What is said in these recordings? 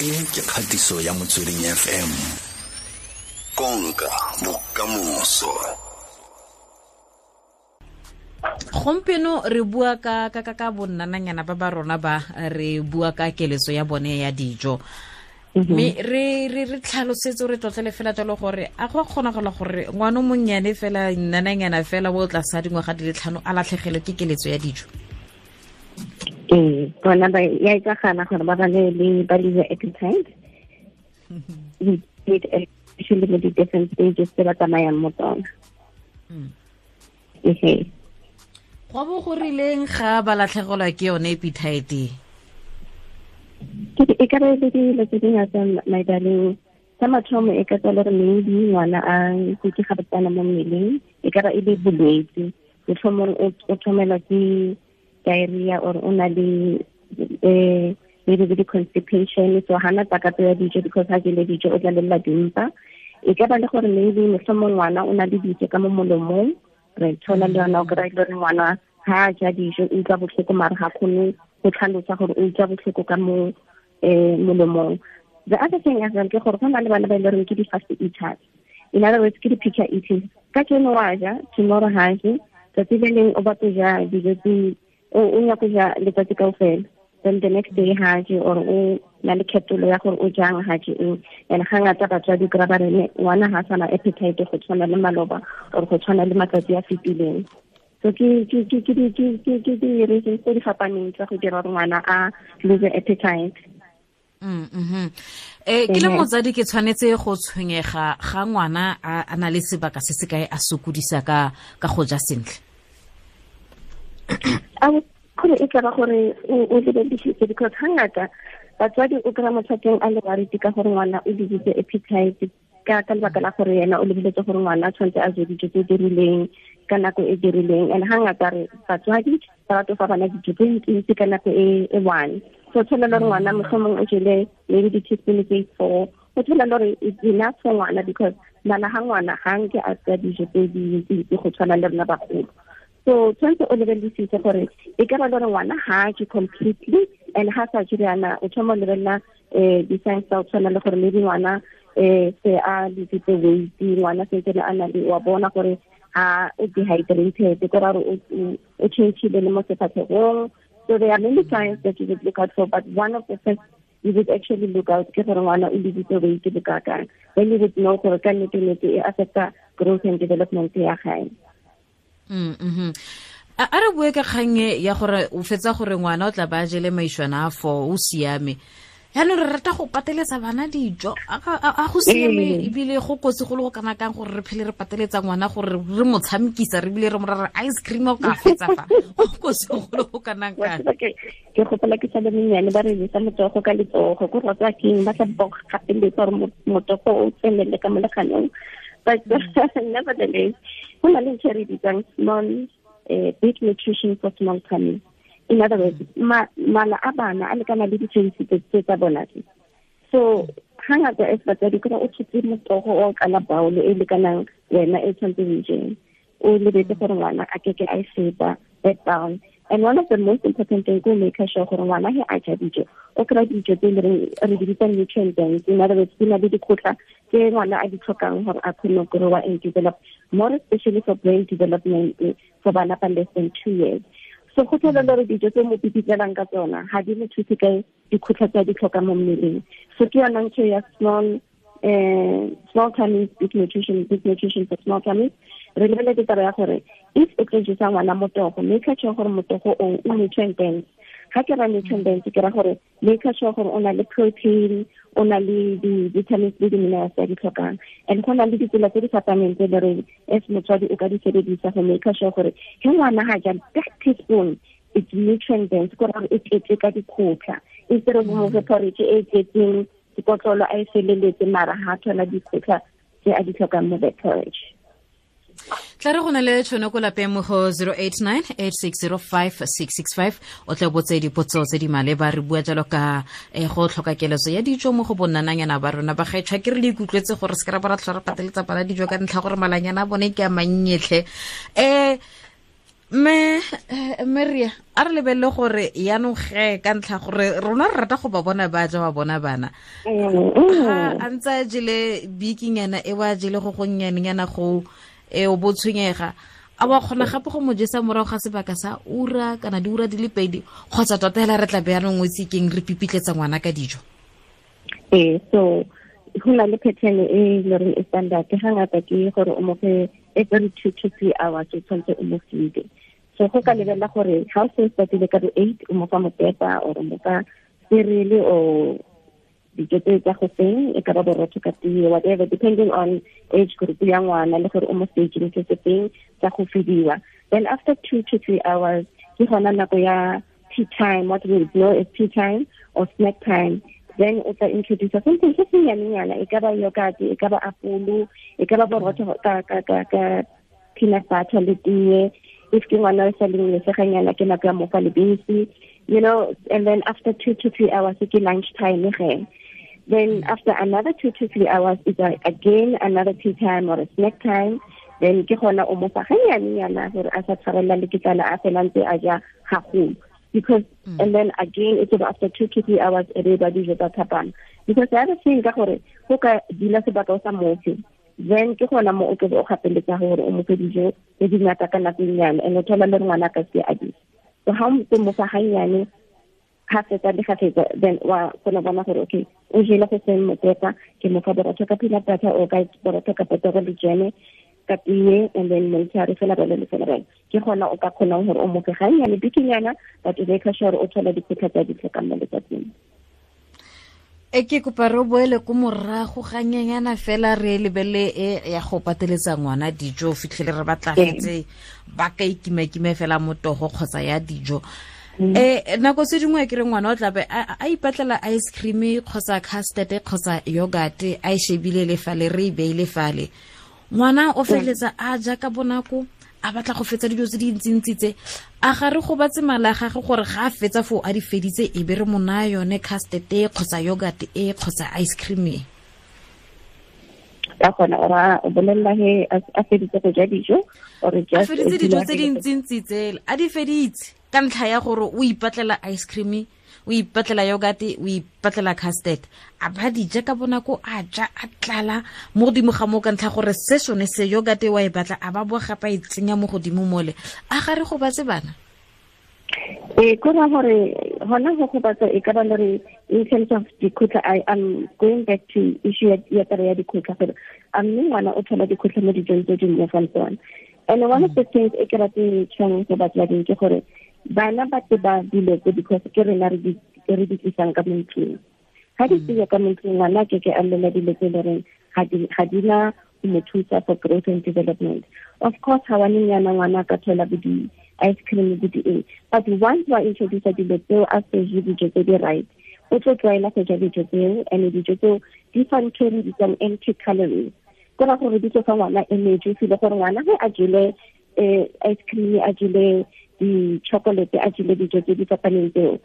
e ke kgatiso ya motsweding fm konka bokamoso. Gompieno re bua ka ka ka ka bonnananyana ba ba rona ba re bua ka keletso ya bone ya dijo. Mme re re re tlhalosetse re tlotlele fela jalo gore a go kgonagala gore ngwana monnyane fela nnananyana fela bo o tlasa dingwaga di le tlhano a latlhegelwe ke keletso ya dijo ee bona ba ya etsagala gore ba ba le le ba lose appetite especially mo di-different stages tse ba tsamayang mo tsona ehe go bo go rileng ga ba latlhegelwa ke yone appetite e ka re le dilo tse di ngata my darling sa mathomo e ka tswa le gore maybe ngwana a kutse ga botsana mo mmeleng e ka ba e le bolwetse motlhomong o thomelwa ke diarrhea or o na le um maybe le di-constipation. So hana takato ya dijo because ha jele dijo o tla lelela dimpa. E ka ba le gore maybe motlhomong ngwana o na le dijo ka mo molomong. Re thola le yona o kry-a le gore ngwana ha a ja dijo o utlwa botlhoko mare ga kgone go tlhalosa gore o utlwa botlhoko ka mo um molomong. The other thing as well ke gore go na le bana ba e le goreng ke di-fast eaters. In other words ke di-picker eating ka keno wa ja tomorrow ha je tsatsi le leng o batlo ja dijo tse o ya go ja letsatsi kao fela then the next day ha je or o na le kgetolo ya gore o jang ha je eng and ga ngata batswadi kry ba rene ngwana ha sana appetite go tshwana le maloba or go tshwana le matsatsi a fetileng. So ke di-reasons tse di fapaneng tsa go dira gore ngwana a lose appetite. Um ke le motsadi ke tshwanetse go tshwenyega ga ngwana a na le sebaka se se kae a sokodisa ka go ja sentle gore e tla ba gore o lebelesitse because hangata batswadi o kry-a mothateng a le wariti ka gore ngwana o lebitse appetite ka ka lebaka la gore yena o lebeletse gore ngwana a tshwanetse a je dijo tse di rileng ka nako e di rileng. And hangata re batswadi ba rata fa bana dijo tse ntsi ka nako e one. So tshwanela gore ngwana motlhomong o jele maybe di-teaspoon tse four. O tshwanela gore it's enough for ngwana because mala ga ngwana ga nke a tsa dijo tse dintsi go tshwana le rona bagolo so tshwanetse o lebelesitse gore e ka ba le gore ngwana ha ke completely and ha sa jiriana o thoma o lebelela um di-science tsa o tshwana le gore maybe ngwana um se a lesitse weight ngwana sentsene a na le wa bona gore ha o dehydrated ko ra gore o changile le mo sefatlhegong. So there are many signs that you would look out for but one of the first you would actually look out ke gore ngwana o lebitse weight le kakang then you would know gore ka nnete-nnete e affecta growth and development ya gae mm a re bue ka kgang ya gore o fetsa gore ngwana o tla ba jele maišwana a fo o siame. Yaanong re rata go pateletsa bana dijo. A go siame ebile go kotsi go le go kana kang gore re phele re pateletsa ngwana gore re mo tshamekisa re bile re mo rara ice cream o ka fetsa fa. Go kotsi go le go kanang kang. Ke gopola ke sa le ba re jesa motsogo ka letsogo. Ko rotsa keng ba tla gapeletsa gore motogo o tsenele ka moleganong but nevertheless go na le ntho re bitsang uh, big nutrition for small tummy. In other words ma mala a bana a lekana le di-change tse tsa bona tse so hangata as batsadi kore o tshotse motogo o kana baolo e lekanang wena e tshwanetse o jeng o lebetse gore ngwana a keke a e feta that down and one of the most important thing ko make sure gore ngwana he a ja dijo o kry dijo tse le re di nutrient in other words di na le dikotla tse ngwana a di tlhokang gore a kgone go and develop. More especially for brain development for bana ba less than two years. So go tlhola le gore dijo tse mo pipitlelang ka tsona ga di mo thuse ka dikgotlha tse a di tlhoka mo mmeleng. So ke yona ntho ya small um small tummies big nutrition big nutrition for small tummies. Re lebeletse taba ya gore if o tlo jesa ngwana motogo make sure gore motogo o o nutrient ga ke ra nutrient ke ra gore make sure gore o na le protein o na le di-vitamins le di-minerals tse di tlhokang. And go na le ditsela tse di fapaneng tse le as motswadi o ka di sebedisa go sure gore ge ngwana ga teaspoon it's nutrient dense ko gore e tletse ka dikgotlha instead of mo fe porridge e tletseng dikotlolo a e feleletse mara ga thola dikgotlha tse a di tlhokang mo that porridge tla re go na le tšhono ko lapeng mo go 089 8605665 o tle botse dipotso tse di maleba. Re bua jalo ka eh, go tlhoka keletso ya dijo mo go bonnananyana ba rona ba gaetšhwa ke re le ikutlwetse gore se ke ra ba ra re pateletsa bana dijo ka ntlha gore malanyana a bone ke a mannyetlhe um me eh, meria a re lebelele gore yaanong ge ka ntlha gore rona re rata go ba bona ba ja wa bona bana. Ga a ntse a jele bikinyana e wa jele go gonnyanenyana go e o botshwenyega. A wa kgona gape go mo jesa morago ga sebaka sa ura kana diura di le pedi kgotsa tota hela re tla beyanong o otsekeng re pipitletsa ngwana ka dijo? Ee so go na le pattern e le reng e standard. Ga ngata ke gore o mofe every two to three hours o tshwanetse o mo so go ka lebelela gore ga o se statile ka bo-eight o mofa mopepa or o mofa cereal o dijo tse tsa go seng e ka ba borotho ka tee whatever depending on age group ya ngwana le gore o mo stageng se se feng tsa go fediwa then after two to three hours ke gona nako ya tea time what we know is tea time or snack time. Then o tla introduce something se senyanenyana e ka ba yogurt e ka ba apolo e ka ba borotho ka ka ka ka peanut butter le tee. If ke ngwana o sa leng leseganyana ke nako ya mofa lebese you know and then after two to three hours ke lunch time ge then after another two to three hours is again another tea time or a snack time. Then ke gona o mofa ganyanenyana gore a sa tshwarela le ketsana a fela ntse a ja gagolo because mm. and then again it's about after two to three hours e ba dijo tsa because the other thing ka gore go ka dila sebaka o sa mofe then ke gona mo o ke o gapeletsa gore o mofe dijo tse di ngata ka nako nyane and o thola le ngwana ka se a di so ha o gannyane ga fetsa le ga fetsa then wa kona bona gore okay o jele go seng motepa ke mofa borotho ka peanut butter o ka borotho ka potoro le jeme ka tee and then montshare fela bale le fela bale ke gona o ka kgonang gore o mofe gannyane bikinyana but o make sure o thola dikgotlha tsa di tlhokang mo letsatsing. E ke kopa re boele ko morago ganyenyana fela re lebele e ya go pateletsa ngwana dijo o fitlhele re batlagetse ba ka ikimakime fela motogo kgotsa ya dijo um nako tse dingwe ke re ngwana o tlabe a ipatlela ice cream kgotsa custard kgotsa yogurt a e shebile le fale re e beile fale. Ngwana o feleletsa a ja ka bonako a batla go fetsa dijo tse dintsintsi tse a ga re go batse mala a gage gore ga a fetsa foo a di feditse e be re mo naya yone custard e kgotsa yogurt e kgotsa ice cream e ka gona ora o bolelela he a feditse go ja dijo or a feditse dijo tse dintsintsi tsela. A di feditse ka ntlha ya gore o ipatlela ice cream o ipatlela yogate o ipatlela custard. A ba dija ka bonako a ja a tlala mo godimo ga moo ka ntlha gore se sone se yogate wa e batla a ba boa gape a e tsenya mo godimo mole. A gare go batse bana? Ee ko gore gona go gobatsa e ka ba le re in terms of dikgotlha i am going back to issue ya tara ya dikgotlha gore a mme ngwana o thola dikgotlha mo dijong tse dingwe fa so and one of the things e ke rateng tshwanong go batswading ke gore bana ba tseba dilo tse because ke rena re di tlisang ka mo ntlong ga di tseya ka mo ntlong ngwana ke ke a llela dilo tse le reng ga di na mo thusa for growth and development. Of course ga wanenyana ngwana ka thola bo di-ice cream bo di-eng but once wa introduce dilo tseo a seje dijo tse di right o tlo tlwaela go ja dijo tseo and dijo tseo di fa ntho re empty calories. Ko ra gore di tlo fa ngwana energy file gore ngwana ge a jele eh, ice cream a jele di-chocolate a jele dijo tse di fapaneng tseo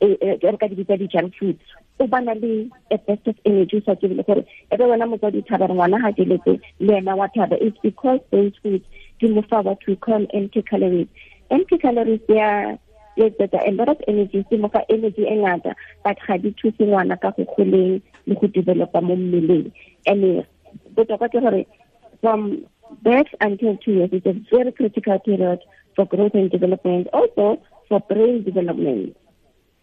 re ka di bitsa di-junk foods o bana le a best of energy sa tsebile gore e be wena motswadi thaba re ngwana ga jeletse le ena wa thaba. It's because those foods di mo fa call empty calories. Empty calories they are yes that a lot of energy se mo fa energy e ngata but ga di thuse ngwana ka go goleng le go developa mo mmeleng. And botoka ke gore from birth until two years is a very critical period for growth and development also for brain development.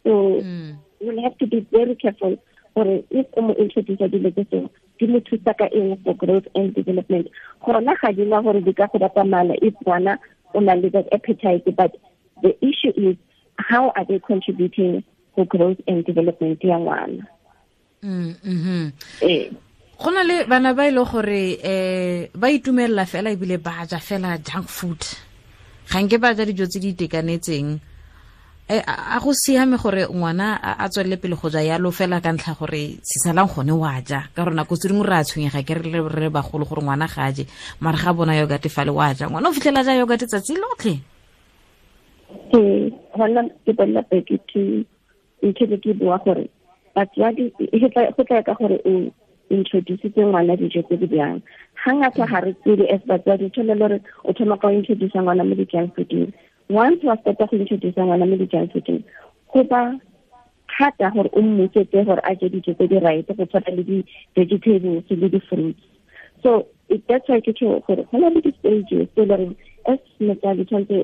So mm. we'll have to be very careful gore if o mo introduce dilo tse seo di mo thusa ka eng for growth and development. Gona ga di na gore di ka go bata mala if ngwana o na le that appetite but the issue is how are they contributing for growth and development ya ngwana? Mm -hmm. eh. Go na le bana ba ile gore eh ba itumela fela e bile ba ja fela junk food. Ga nke ba ja dijo tse di itekanetseng. A go siame gore ngwana a tswelele pele go ja yalo fela ka ntlha gore sisalang gone wa ja. Ka rona go tse dingwe re a tshwenyega ke re re bagolo gore ngwana ga je mara ga bona yogate fale wa ja. Ngwana o fitlhela ja yogate tsatsi lotlhe ee gona ke bolela peke to ntho ke ke bua gore batswadi go tla ka gore o introducetse ngwana dijo tse di bjang ga ngata ga as batswadi o le gore o thoma ka introduce ngwana mo di-junk once wa starta go introduce ngwana mo di-junk go ba thata gore o mmosetse gore a je dijo tse di right go tshwana le di-vegetables le di-fruits. So that's why ke tšho gore go na le di-stages tse e le goreng as motsadi tshwanetse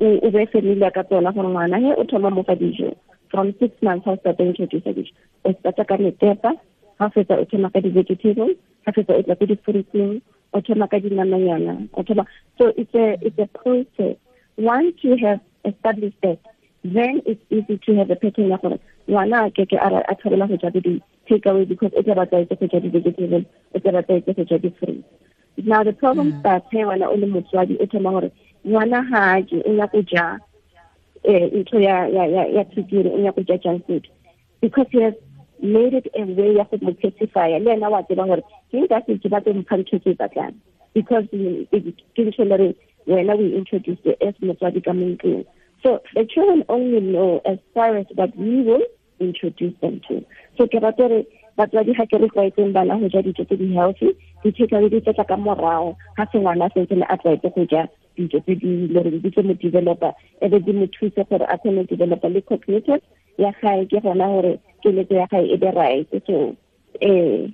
o be familiar ka tsona gore ngwana he o thoma mo fa dijo. From six months ha o starta introduce dijo o starta ka metepa ha fetsa o thoma ka di-vegetables ha fetsa o tla ko di-fruitsing o thoma ka dinamanyana o thoma. So it's a it's a process. Once you have established that then it's easy to have a pattern ya gore ngwana a keke a tshwanela go ja di-take away because o tla ba tlwaetse go ja di-vegetables o tla ba tlwaetse go ja di-fruits. Now the problem mm. starts he ngwana o le motswadi o thoma gore ngwana ha a je o nyako ja um ntho ya ya ya ya tswekere o nyako ja junk because he has made it a way ya go mo pacifya le ena wa tseba gore ke nka se ke batse mpha ntho tse batlang because ke ntho le wena we introduced as motswadi ka mo so the children only know as far as what we will introduce them to. So ke rata re batswadi ga ke re tlwaetseng bana go ja dijo tse di-healthy di-takeaway di tsetla ka morago ga se sentse le a tlwaetse go ja dijo tse di gore di tlo mo developa e be di mo thuse gore a kgone developa le cognitive ya gae ke gona gore keletso ya gae e be right so eh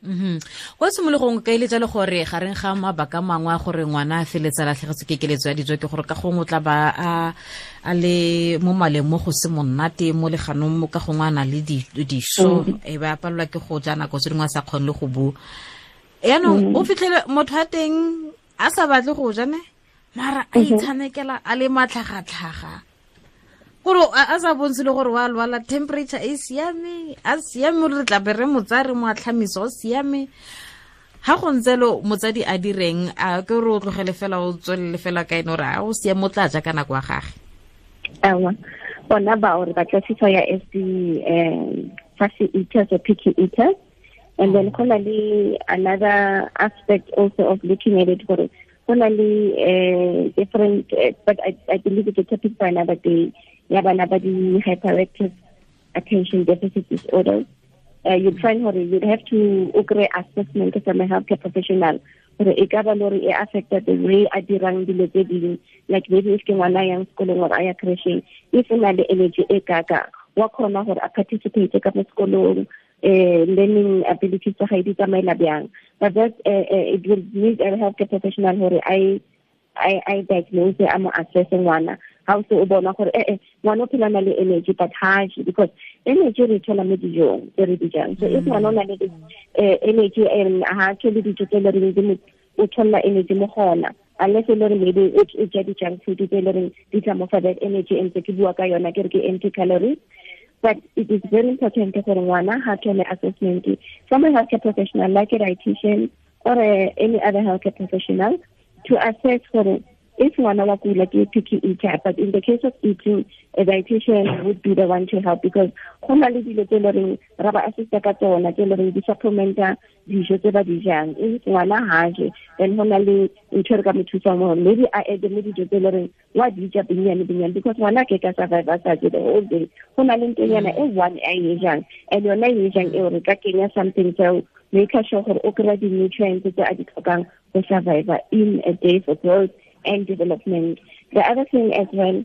Mhm. Go simologong ka eletsa le gore gareng ga mabaka mangwe a gore ngwana a feletsa latlhegetswe ke keletso ya dijo ke gore ka gongwe o tla ba a le mo maleng mo go se monnate mo leganong mo ka gongwe a na le diso e ba palelwa ke go ja nako tse dingwe a sa kgone le go bua yaanong mm. o fitlhele motho a teng a sa batle go ja ne? Mara a mm-hmm. itshanekela a le matlhagatlhaga. Gore a sa bontshe le gore wa lwala temperature e siame a siame re tla be re motsare mo atlhamisa o siame. Ha go ntse lo motsadi a direng a ke re o tlogele fela o tswelele fela ka ene gore a o siame o tla ja ka nako ya gage? Awa bona ba gore ba ya s d um fussy eaters or picky eaters and then na le another aspect also of looking at it go na uh, different uh, but I, I believe it's a topic for another day. Ya bana ba di-hyperactive attention deficit disorder. uh, you'd find gore you'd have to kry assessment from a healthcare professional gore e ka ba e affecta the way a dirang dilo tse dingwe like maybe if ke ngwana yang sekolong gore a ya crashing if o na le energy e kaka wa kgona gore a participate ka mo sekolong uh, learning abilities tsa gae di tsamaela bjang but that uh, uh, it will need a healthcare professional gore I I I diagnose a mo assess ngwana ha o se o bona gore eh eh ngwana o phela na le energy but ha je because energy re thola mo dijong tse re di jang. So if ngwana o na le eh, energy and ha actually dijo tse le reng di mo o energy mo gona unless e le maybe o ja di-junk food tse le reng di tla mo fa that energy e ntse ke bua ka yona ke re ke empty calories but it is very important gore ngwana ha thole assessment. From a healthcare professional like a dietitian or a, any other healthcare professional to assess gore if ngwana wa kula ke picky eater but in the case of eating a dietitian would be the one to help because go na le dilo tse le reng ra ba assista ka tsona tse le reng di supplementa dijo tse ba di jang. If ngwana ha je then go na le ntho re maybe a ede mo dijo tse le reng ja binyane binyane because ngwana ke je the whole day. Go na le ntonyana one a e jang and yona e jang e re ka something so make sure gore o kry-a di-nutrients tse a di tlhokang survive in a day for growth and development. The other thing as well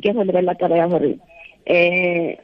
ke go lebelela taba ya gore um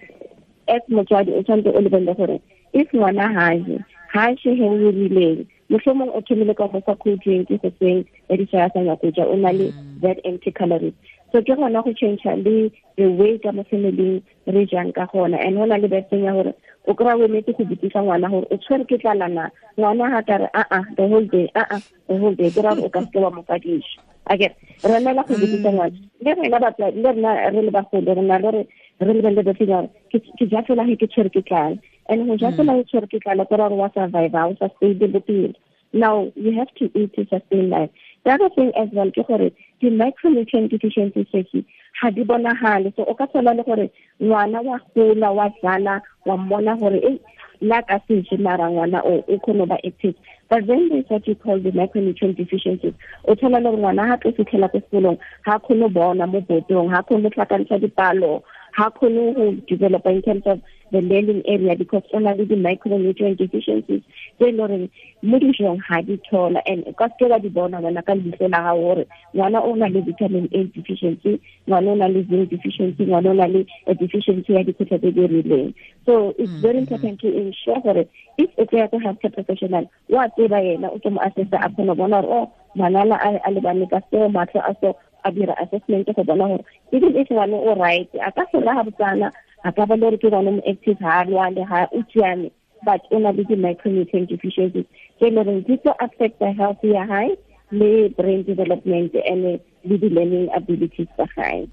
as motswadi o tshwanetse o lebelele gore if ngwana haje haje he o rileng mohlomong o thomile ka go sa cold drink go seng ya ditšhaya sa nyako ja o na le that empty calories so ke gona go change le the way ka mo familing re jang ka gona and go na le beseng ya gore o kry-a o emetse go botsisa ngwana gore o tshwere ke tlalana ngwana ga ka re aa the whole day aa the whole day. Ke ra o ka seke wa mo fadiša akere re nela go mm. botsisa ngwana. Le rena batswadi le rena re le bagolo re na le re re lebelele betseng gore ke ja ge ke tshwere ke tlala. And go ja mm. fela ge tshwere ke tlala ke gore wa survive o sa stable bopele now you have to eat to sustain life. The other thing as well ke gore di-micronutrient deficiency seki ga di bonagale so o ka thola le gore ngwana wa gola wa jala wa mmona gore e la ka seje mara ngwana o o kgone ba active but then there's what you call the micronutrient deficiencies o thola le ngwana ga tlo fitlhela ko sekolong ga kgone bona mo botong ga kgone tlhakantsha dipalo ga kgone go developa in terms of the learning area because o na le di-micronutrient deficiencies tse e le goreng mo dijong ga di thola. And ka seke ba di bona wena ka leitlho la gago gore ngwana o na le vitamin a deficiency ngwana o na le zinc deficiency ngwana o na le a deficiency ya dikgwetlha tse di rileng. So it's very mm-hmm. important to ensure gore if o tseya ko healthcare professional wa tseba yena o ke mo assessa a kgone bona gore o oh, ngwanala a lebane ka seo matlho a so a dira assessment go bona gore even if ngwane o right a ka fela ga botsana a ka ba le re ke ngwane mo active ha lwale ha o siame but o na le di-micronutrient deficiencies tse e le re di tlo affect the health ya hae le brain development and le di-learning abilities tsa gae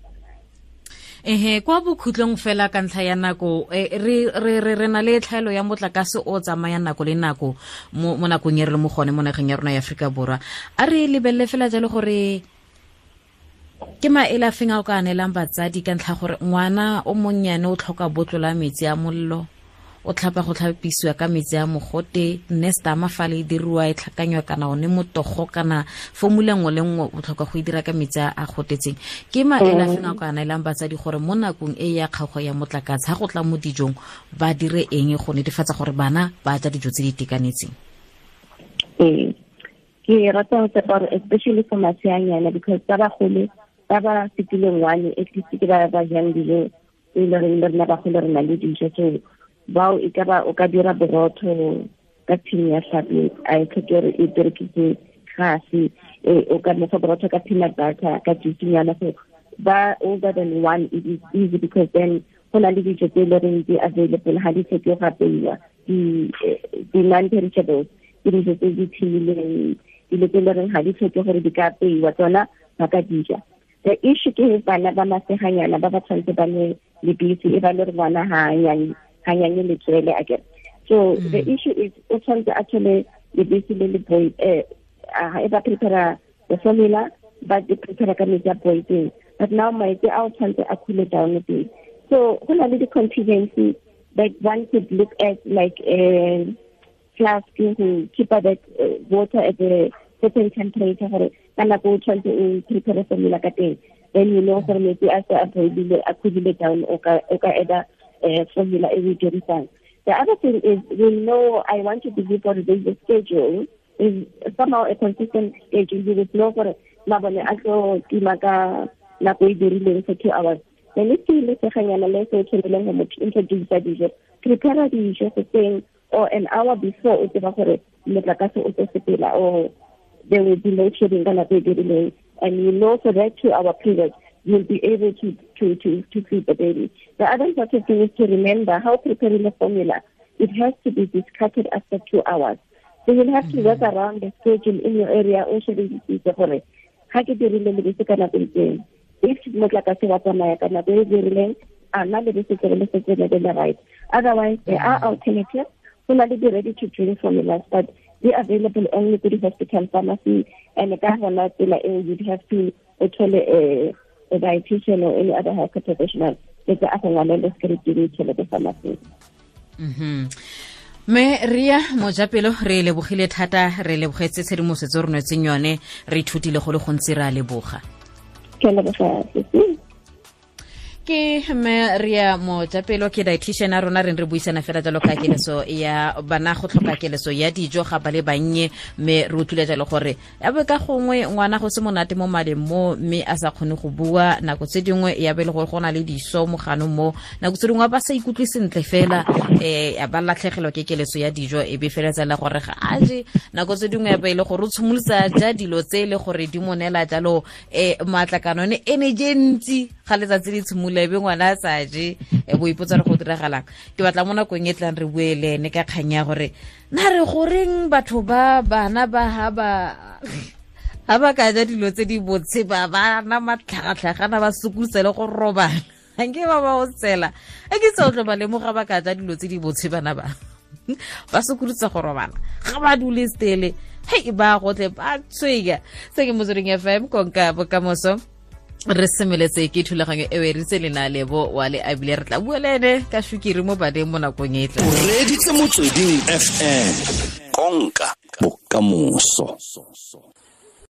ehe kwa bokhutlong fela ka ntlha ya nako re re na le tlhaelo ya motlakase o tsamaya nako le nako mo nakong e re le mo gone mo nageng ya rona ya aforika borwa. A re lebelele fela jalo gore ke maele a feng a o ka anelang batsadi ka ntlha gore ngwana o monnyane o tlhoka botlola metsi a mollo? O tlhapa go tlhapisiwa ka metsi a mogote nesta mafale e diriwa e tlhakanywa kana one motogo kana formula nngwe le nngwe o tlhoka go e dira ka metsi a gotetseng. Ke maele a feng a o ka anelang batsadi gore mo nakong e ya kgago ya motlakase ga go tla mo dijong ba dire eng go netefatsa gore bana ba ja dijo tse di itekanetseng? Ee ke rata go tsepa gore especially for maseanyana because ba bagolo ba ba fetileng one at least ke ba ba jang dijo e le reng le rena bagolo re na le dijo so bao e ka ba o ka dira borotho ka thini ya tlhapi a e tlhoke e berekise gase o ka mofa borotho ka peanut butter ka so ba older than one it is easy because then go na le dijo tse e le di available ga di tlhoke go apeiwa di-non-perishables ke dijo tse di thimileng dilo tse e le reng ga di tlhoke gore di ka apeiwa tsona ba ka dija the issue ke bana ba maseganyana ba ba tshwanetse ba ne lebisi e ba le re ngwana letswele a kere so mm. the issue is o tshwanetse a thole lebisi le le boil eh, e ba the formula ba di prepara ka metsi a boileng but now maetse a o tshwanetse a cool down teng so go na le di-contingency that one could look at like eh, a flask to keep that uh, eh, water at a certain temperature ka nako o tshwanetse o prepare formula ka teng. Then you know gore metsi a se a boilile a coolile down o ka eda eh, formula e o dirisang. The other thing is we know i want to believe for a schedule. Is somehow a consistent schedule you would know gore mabone a tlo tima ka nako e dirileng for two hours. Then if ke le seganyana le se o tshwaneleng go motho introducea dijo prepare dijo go seng or an hour before o tseba gore motlakase o tlo sepela or there will be load shedding ka nako e dirileng and you know for that two hour period you'll be able to to to to feed the baby. The other important thing is to remember how preparing the formula. It has to be discarded after two hours. So you'll have to work mm-hmm. around the schedule in your area also the gore ga ke dirile lebese ka nako itseng. If motlakase wa tsamaya ka nako e dirileng a nna lebese ke le setse le le right. Otherwise there are mm-hmm. alternatives. Go na le di-ready to drink formulas but they available only to the hospital pharmacy and ka gona tsela eo you'd have to o thole a, a dietitian or any other health professional etse a go ngwalele script le thole ko pharmacy. Me ria mojapelo re lebogile thata re lebogetse tshedimosetso re nwetseng yone re ithutile go le gontsi re a leboga. Ke leboga ke maria mojapelo ke dietitian a rona reng re buisana fela jalo ka keleso ya bana go tlhoka keleso ya dijo ga ba le bannye mme re utlwile jalo gore ya be ka gongwe ngwana go se monate mo maleng mo mme a sa kgone go bua. Nako tse dingwe ya be le gore go na le diso mogano mo. Nako tse dingwe ba sa ikutlwe sentle fela um ba latlhegelwa ke keleso ya dijo e be fela tsela gore ga a je. Nako tse dingwe ya be e le gore o tshimolotsa ja dilo tse e le gore di monela jalo um maatlakanone energy e ntsi ga letsatsi le tshimolola ebe ngwana a sa je bo ipotsa re go diragalang. Ke batla mo nakong e tlang re bue le ene ka kgang ya gore na re goreng batho ba bana ba ha ba ha ba ka ja dilo tse di botse ba bana matlhagatlhagana ba sokodisa le go robala. Anke ba ba o tsela e ke tse o tlo ba lemoga ba ka ja dilo tse di botse bana ba. Ba sokodisa go robala. Ga ba dule stele hei ba gotlhe ba tshwenya. Se ke motsweding fm konka bokamoso re semeletse ke thulaganyo e o eritse lena lebo wa le abile re tla bua le ene ka sukiri mo badeng mo nakong e tla. Motsweding fm konka bokamoso